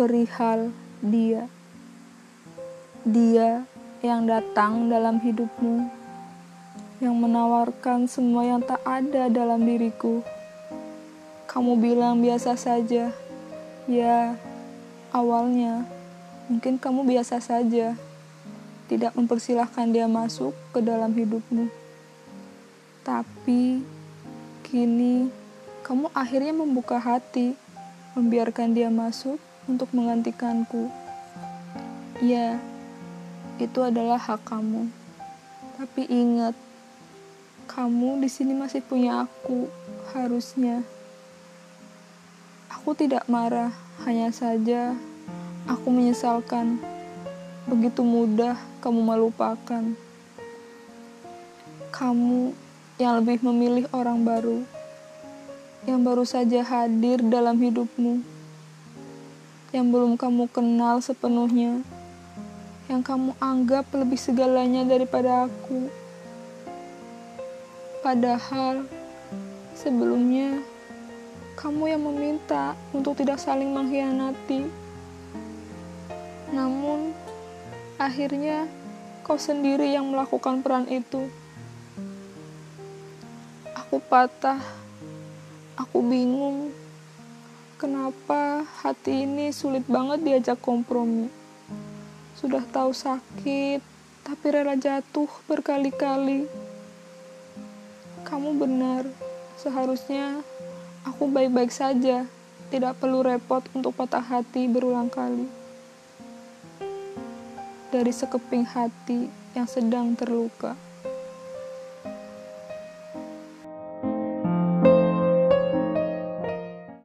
perihal dia. Dia yang datang dalam hidupmu, yang menawarkan semua yang tak ada dalam diriku. Kamu bilang biasa saja, ya, awalnya mungkin kamu biasa saja, tidak mempersilahkan dia masuk ke dalam hidupmu. Tapi kini kamu akhirnya membuka hati, membiarkan dia masuk untuk menggantikanku. Ya, itu adalah hak kamu. Tapi ingat, kamu di sini masih punya aku, harusnya. Aku tidak marah, hanya saja aku menyesalkan. Begitu mudah kamu melupakan. Kamu yang lebih memilih orang baru, yang baru saja hadir dalam hidupmu yang belum kamu kenal sepenuhnya, yang kamu anggap lebih segalanya daripada aku. Padahal sebelumnya kamu yang meminta untuk tidak saling mengkhianati. Namun akhirnya kau sendiri yang melakukan peran itu. Aku patah, aku bingung Kenapa hati ini sulit banget diajak kompromi? Sudah tahu sakit, tapi rela jatuh berkali-kali. Kamu benar, seharusnya aku baik-baik saja, tidak perlu repot untuk patah hati berulang kali. Dari sekeping hati yang sedang terluka.